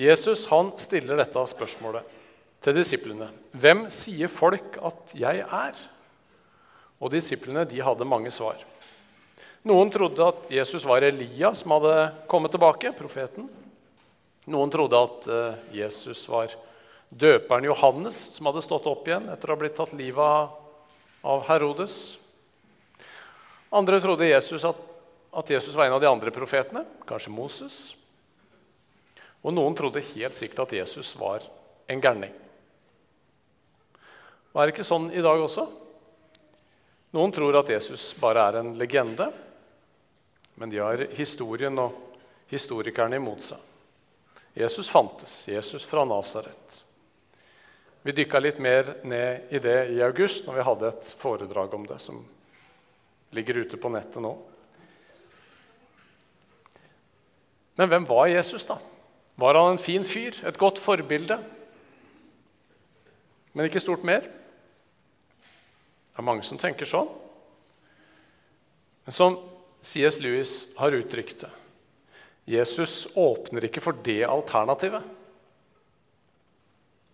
Jesus han stiller dette spørsmålet til disiplene. Hvem sier folk at jeg er? Og disiplene de hadde mange svar. Noen trodde at Jesus var Elia som hadde kommet tilbake, profeten. Noen trodde at eh, Jesus var døperen Johannes som hadde stått opp igjen etter å ha blitt tatt livet av Herodes. Andre trodde Jesus at, at Jesus var en av de andre profetene, kanskje Moses. Og noen trodde helt sikkert at Jesus var en gærning. Og er det ikke sånn i dag også? Noen tror at Jesus bare er en legende, men de har historien og historikerne imot seg. Jesus fantes, Jesus fra Nasaret. Vi dykka litt mer ned i det i august, når vi hadde et foredrag om det som ligger ute på nettet nå. Men hvem var Jesus, da? Var han en fin fyr, et godt forbilde? Men ikke stort mer? Det er mange som tenker sånn. Men som C.S. Lewis har uttrykt det Jesus åpner ikke for det alternativet.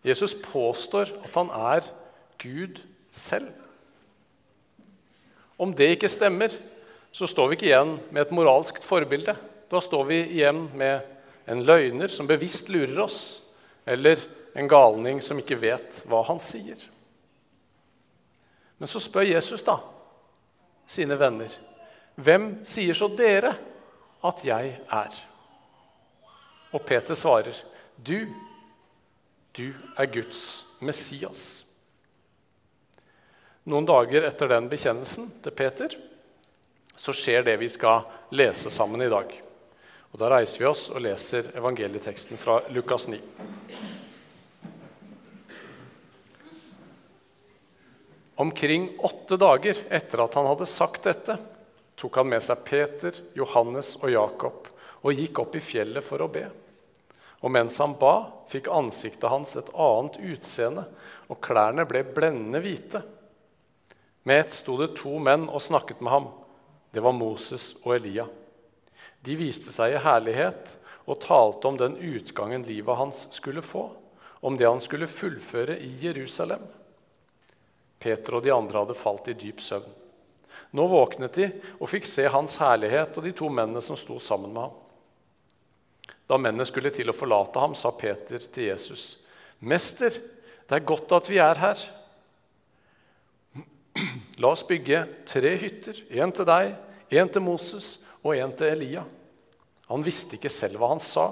Jesus påstår at han er Gud selv. Om det ikke stemmer, så står vi ikke igjen med et moralsk forbilde. Da står vi igjen med en løgner som bevisst lurer oss, eller en galning som ikke vet hva han sier. Men så spør Jesus da sine venner, 'Hvem sier så dere at jeg er?' Og Peter svarer, 'Du, du er Guds Messias.' Noen dager etter den bekjennelsen til Peter så skjer det vi skal lese sammen i dag. Og Da reiser vi oss og leser evangelieteksten fra Lukas 9. Omkring åtte dager etter at han hadde sagt dette, tok han med seg Peter, Johannes og Jakob og gikk opp i fjellet for å be. Og mens han ba, fikk ansiktet hans et annet utseende, og klærne ble blendende hvite. Med ett sto det to menn og snakket med ham. Det var Moses og Elia. De viste seg i herlighet og talte om den utgangen livet hans skulle få, om det han skulle fullføre i Jerusalem. Peter og de andre hadde falt i dyp søvn. Nå våknet de og fikk se hans herlighet og de to mennene som sto sammen med ham. Da mennene skulle til å forlate ham, sa Peter til Jesus.: Mester, det er godt at vi er her. La oss bygge tre hytter, én til deg, én til Moses og én til Elia. Han visste ikke selv hva han sa.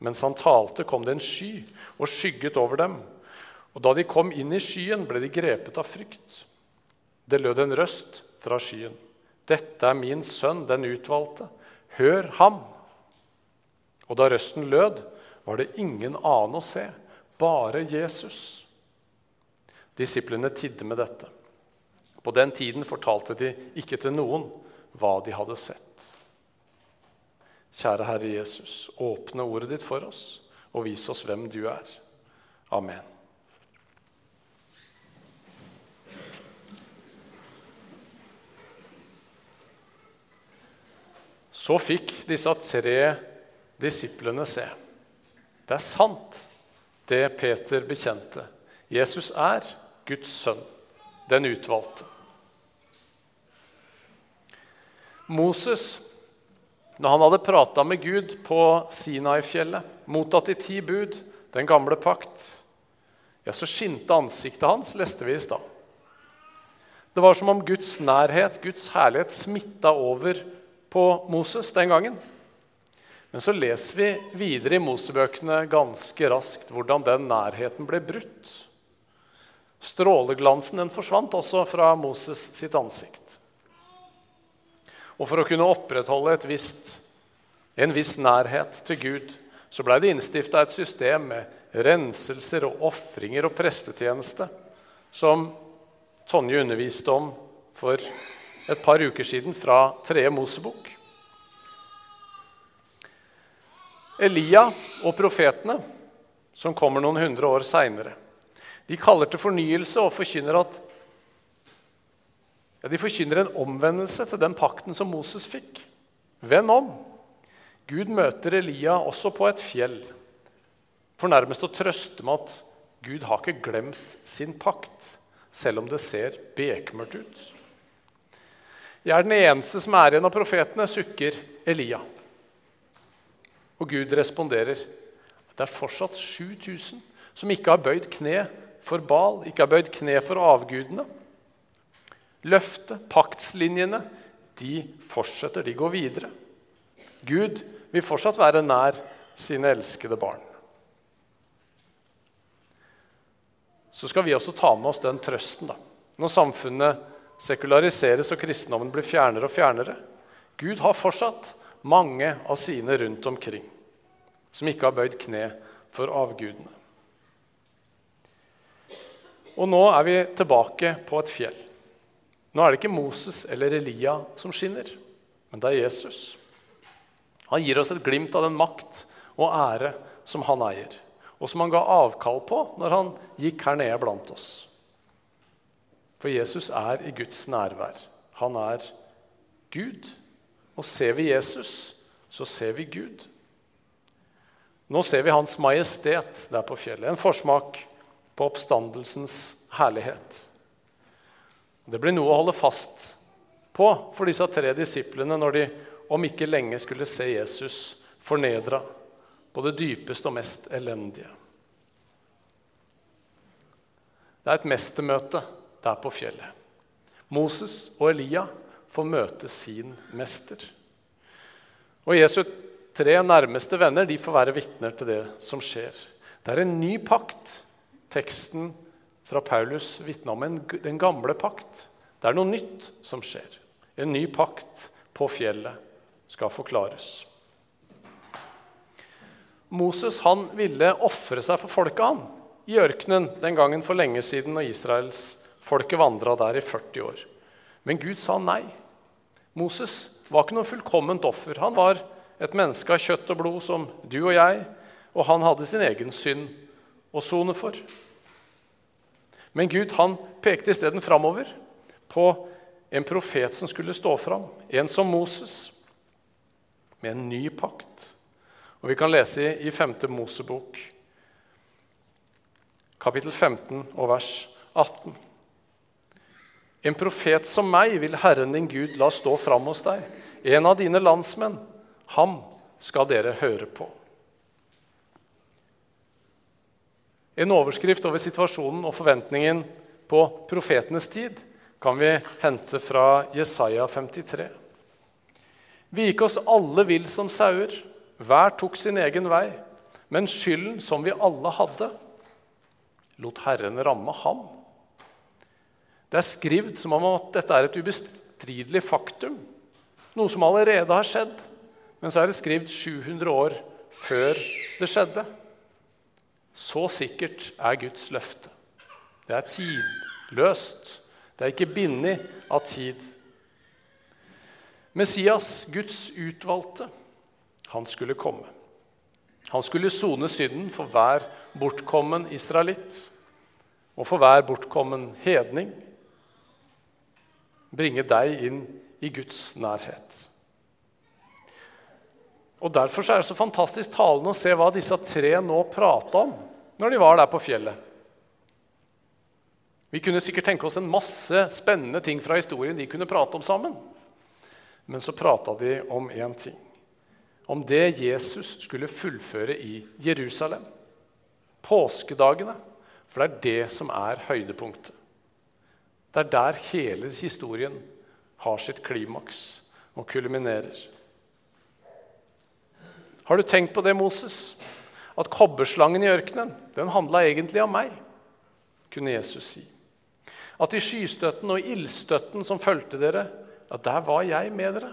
Mens han talte, kom det en sky og skygget over dem. Og da de kom inn i skyen, ble de grepet av frykt. Det lød en røst fra skyen. Dette er min sønn, den utvalgte. Hør ham! Og da røsten lød, var det ingen annen å se, bare Jesus. Disiplene tidde med dette. På den tiden fortalte de ikke til noen hva de hadde sett. Kjære Herre Jesus, åpne ordet ditt for oss og vis oss hvem du er. Amen. Så fikk disse tre disiplene se. Det er sant, det Peter bekjente. Jesus er Guds sønn, den utvalgte. Moses, når han hadde prata med Gud på Sinai-fjellet, mottatt de ti bud, den gamle pakt, ja, så skinte ansiktet hans, leste vi i stad. Det var som om Guds nærhet, Guds herlighet, smitta over på Moses den gangen. Men så leser vi videre i Mosebøkene ganske raskt hvordan den nærheten ble brutt. Stråleglansen den forsvant også fra Moses sitt ansikt. Og For å kunne opprettholde visst, en viss nærhet til Gud så blei det innstifta et system med renselser og ofringer og prestetjeneste, som Tonje underviste om for et par uker siden fra Tredje Mosebok. Elia og profetene, som kommer noen hundre år seinere, kaller til fornyelse og forkynner at ja, De forkynner en omvendelse til den pakten som Moses fikk. Venn om. Gud møter Elia også på et fjell, for nærmest å trøste med at Gud har ikke glemt sin pakt, selv om det ser bekmørkt ut. Jeg er den eneste som er igjen av profetene, sukker Elia. Og Gud responderer. Det er fortsatt 7000 som ikke har bøyd kne for Bal, ikke har bøyd kne for avgudene. Løftet, paktslinjene, de fortsetter, de går videre. Gud vil fortsatt være nær sine elskede barn. Så skal vi også ta med oss den trøsten da. når samfunnet sekulariseres og kristendommen blir fjernere og fjernere. Gud har fortsatt mange av sine rundt omkring som ikke har bøyd kne for avgudene. Og nå er vi tilbake på et fjell. Nå er det ikke Moses eller Elia som skinner, men det er Jesus. Han gir oss et glimt av den makt og ære som han eier, og som han ga avkall på når han gikk her nede blant oss. For Jesus er i Guds nærvær. Han er Gud. Og ser vi Jesus, så ser vi Gud. Nå ser vi Hans Majestet der på fjellet. En forsmak på oppstandelsens herlighet. Det blir noe å holde fast på for disse tre disiplene når de om ikke lenge skulle se Jesus fornedra på det dypeste og mest elendige. Det er et mestermøte der på fjellet. Moses og Elia får møte sin mester. Og Jesu tre nærmeste venner de får være vitner til det som skjer. Det er en ny pakt. Teksten fra Paulus vitner om en, den gamle pakt. Det er noe nytt som skjer. En ny pakt på fjellet skal forklares. Moses han ville ofre seg for folket han, i ørkenen den gangen for lenge siden når israelsfolket vandra der i 40 år. Men Gud sa nei. Moses var ikke noe fullkomment offer. Han var et menneske av kjøtt og blod som du og jeg, og han hadde sin egen synd å sone for. Men Gud han pekte isteden framover på en profet som skulle stå fram, en som Moses, med en ny pakt. Og Vi kan lese i 5. Mosebok, kapittel 15 og vers 18. En profet som meg vil Herren din Gud la stå fram hos deg. En av dine landsmenn. Ham skal dere høre på. En overskrift over situasjonen og forventningen på profetenes tid kan vi hente fra Jesaja 53. Vi gikk oss alle vill som sauer, hver tok sin egen vei. Men skylden som vi alle hadde, lot Herren ramme ham. Det er skrevet som om at dette er et ubestridelig faktum, noe som allerede har skjedd. Men så er det skrevet 700 år før det skjedde. Så sikkert er Guds løfte. Det er tidløst. Det er ikke bindet av tid. Messias, Guds utvalgte, han skulle komme. Han skulle sone synden for hver bortkommen israelitt og for hver bortkommen hedning. Bringe deg inn i Guds nærhet. Og Derfor er det så fantastisk talende å se hva disse tre nå prata om når de var der på fjellet. Vi kunne sikkert tenke oss en masse spennende ting fra historien de kunne prate om sammen. Men så prata de om én ting. Om det Jesus skulle fullføre i Jerusalem. Påskedagene. For det er det som er høydepunktet. Det er der hele historien har sitt klimaks og kulminerer. Har du tenkt på det, Moses? At kobberslangen i ørkenen den handla egentlig om meg, kunne Jesus si. At i skystøtten og ildstøtten som fulgte dere, ja, der var jeg med dere.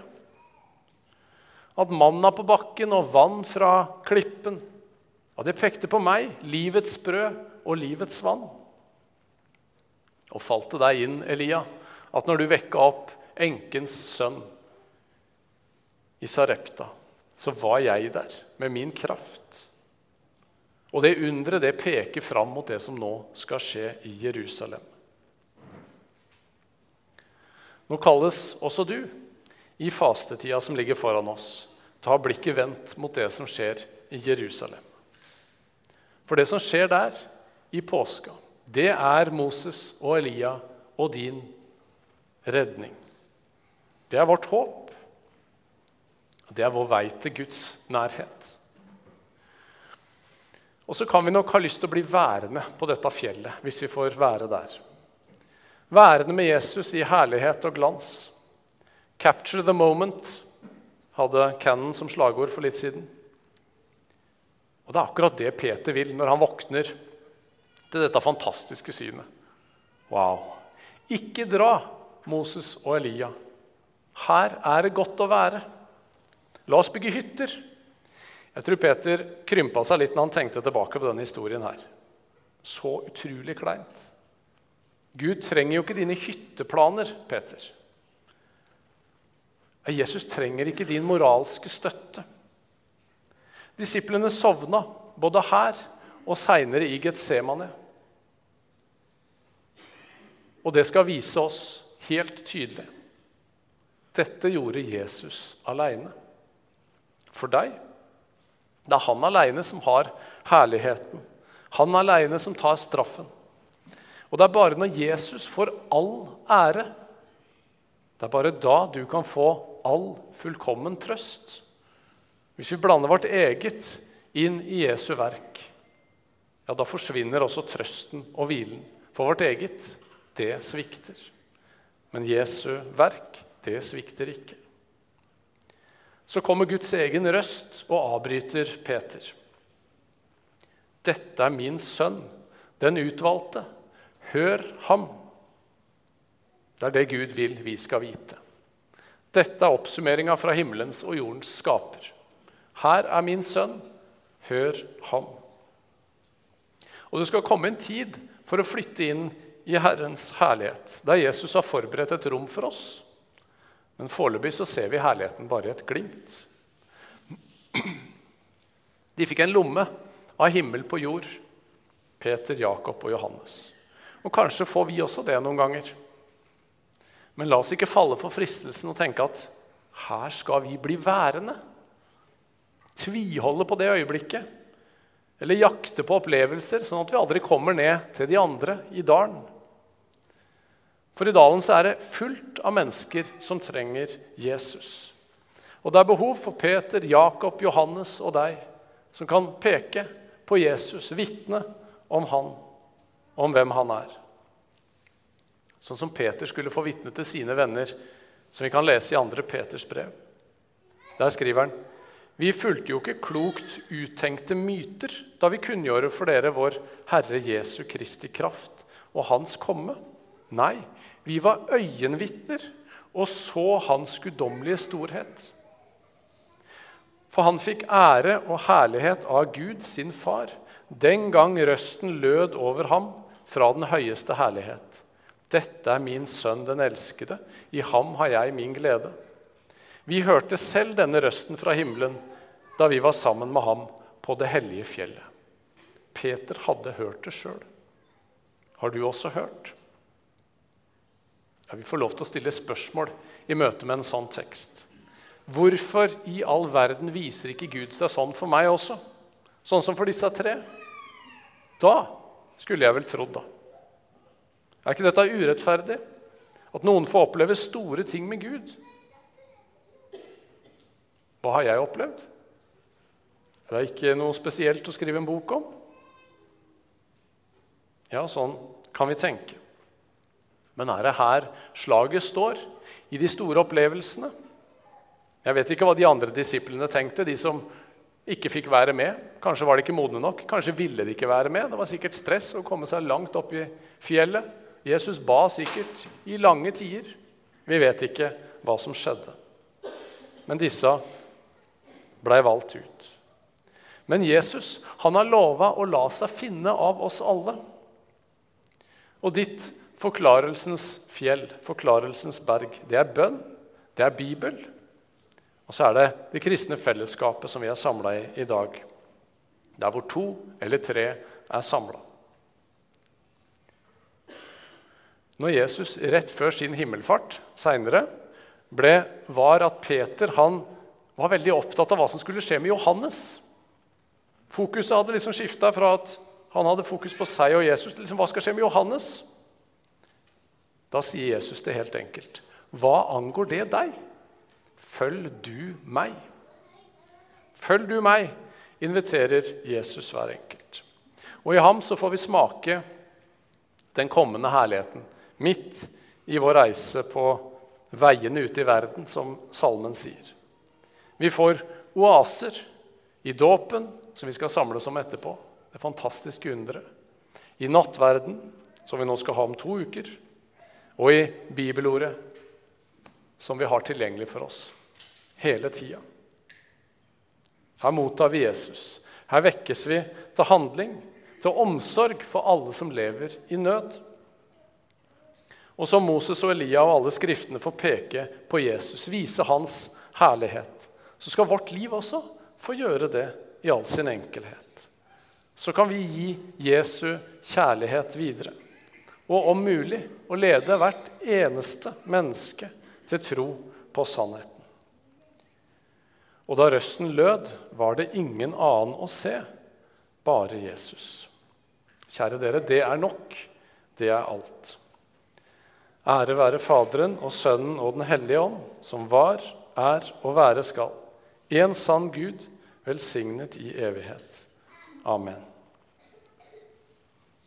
At manna på bakken og vann fra klippen, ja, det pekte på meg, livets brød og livets vann. Og falt det deg inn, Elia, at når du vekka opp enkens sønn i Sarepta, så var jeg der med min kraft. Og det underet det peker fram mot det som nå skal skje i Jerusalem. Nå kalles også du, i fastetida som ligger foran oss, ha blikket vendt mot det som skjer i Jerusalem. For det som skjer der, i påska, det er Moses og Elia og din redning. Det er vårt håp. Det er vår vei til Guds nærhet. Og så kan vi nok ha lyst til å bli værende på dette fjellet hvis vi får være der. Værende med Jesus i herlighet og glans. Capture the moment hadde Cannon som slagord for litt siden. Og det er akkurat det Peter vil når han våkner til dette fantastiske synet. Wow. Ikke dra, Moses og Elia. Her er det godt å være. La oss bygge hytter. Jeg tror Peter krympa seg litt når han tenkte tilbake på denne historien her. Så utrolig kleint. Gud trenger jo ikke dine hytteplaner, Peter. Jesus trenger ikke din moralske støtte. Disiplene sovna både her og seinere i Getsemane. Og det skal vise oss helt tydelig. Dette gjorde Jesus aleine. For deg. Det er han aleine som har herligheten. Han aleine som tar straffen. Og det er bare når Jesus får all ære, det er bare da du kan få all fullkommen trøst. Hvis vi blander vårt eget inn i Jesu verk, ja, da forsvinner også trøsten og hvilen. For vårt eget, det svikter. Men Jesu verk, det svikter ikke. Så kommer Guds egen røst og avbryter Peter. Dette er min sønn, den utvalgte. Hør ham. Det er det Gud vil vi skal vite. Dette er oppsummeringa fra himmelens og jordens skaper. Her er min sønn. Hør ham. Og det skal komme en tid for å flytte inn i Herrens herlighet, der Jesus har forberedt et rom for oss. Men foreløpig så ser vi herligheten bare i et glimt. De fikk en lomme av himmel på jord, Peter, Jakob og Johannes. Og kanskje får vi også det noen ganger. Men la oss ikke falle for fristelsen og tenke at her skal vi bli værende. Tviholde på det øyeblikket. Eller jakte på opplevelser, sånn at vi aldri kommer ned til de andre i dalen. For i dalen så er det fullt av mennesker som trenger Jesus. Og det er behov for Peter, Jakob, Johannes og deg som kan peke på Jesus, vitne om han om hvem han er. Sånn som Peter skulle få vitne til sine venner, som vi kan lese i 2. Peters brev. Der skriver han vi fulgte jo ikke klokt uttenkte myter da vi kunngjorde for dere vår Herre Jesu Kristi kraft og Hans komme. Nei, vi var øyenvitner og så Hans guddommelige storhet. For han fikk ære og herlighet av Gud, sin far, den gang røsten lød over ham fra den høyeste herlighet. Dette er min sønn, den elskede. I ham har jeg min glede. Vi hørte selv denne røsten fra himmelen da vi var sammen med ham på det hellige fjellet. Peter hadde hørt det sjøl. Har du også hørt? Ja, vi får lov til å stille spørsmål i møte med en sånn tekst. Hvorfor i all verden viser ikke Gud seg sånn for meg også? Sånn som for disse tre? Da skulle jeg vel trodd, da. Er ikke dette urettferdig? At noen får oppleve store ting med Gud? Hva har jeg opplevd? Er det ikke noe spesielt å skrive en bok om? Ja, sånn kan vi tenke. Men er det her slaget står? I de store opplevelsene? Jeg vet ikke hva de andre disiplene tenkte, de som ikke fikk være med. Kanskje var de ikke modne nok. Kanskje ville de ikke være med. Det var sikkert stress å komme seg langt opp i fjellet. Jesus ba sikkert i lange tider. Vi vet ikke hva som skjedde. Men disse blei valgt ut. Men Jesus han har lova å la seg finne av oss alle. Og ditt forklarelsens fjell, forklarelsens berg, det er bønn, det er Bibel, og så er det det kristne fellesskapet som vi er samla i i dag. Der hvor to eller tre er samla. Når Jesus rett før sin himmelfart seinere var at Peter han var veldig opptatt av hva som skulle skje med Johannes. Fokuset hadde liksom skifta fra at han hadde fokus på seg og Jesus. Liksom, hva skal skje med Johannes? Da sier Jesus det helt enkelt. Hva angår det deg? Følg du meg. Følg du meg, inviterer Jesus hver enkelt. Og i ham så får vi smake den kommende herligheten midt i vår reise på veiene ute i verden, som salmen sier. Vi får oaser i dåpen, som vi skal samles om etterpå. Det fantastiske underet. I nattverden, som vi nå skal ha om to uker. Og i bibelordet, som vi har tilgjengelig for oss hele tida. Her mottar vi Jesus. Her vekkes vi til handling, til omsorg for alle som lever i nød. Og som Moses og Elia og alle skriftene får peke på Jesus, vise hans herlighet, så skal vårt liv også få gjøre det i all sin enkelhet. Så kan vi gi Jesu kjærlighet videre. Og om mulig å lede hvert eneste menneske til tro på sannheten. Og da røsten lød, var det ingen annen å se, bare Jesus. Kjære dere, det er nok. Det er alt. Ære være Faderen og Sønnen og Den hellige ånd, som var, er og være skal. En sann Gud, velsignet i evighet. Amen.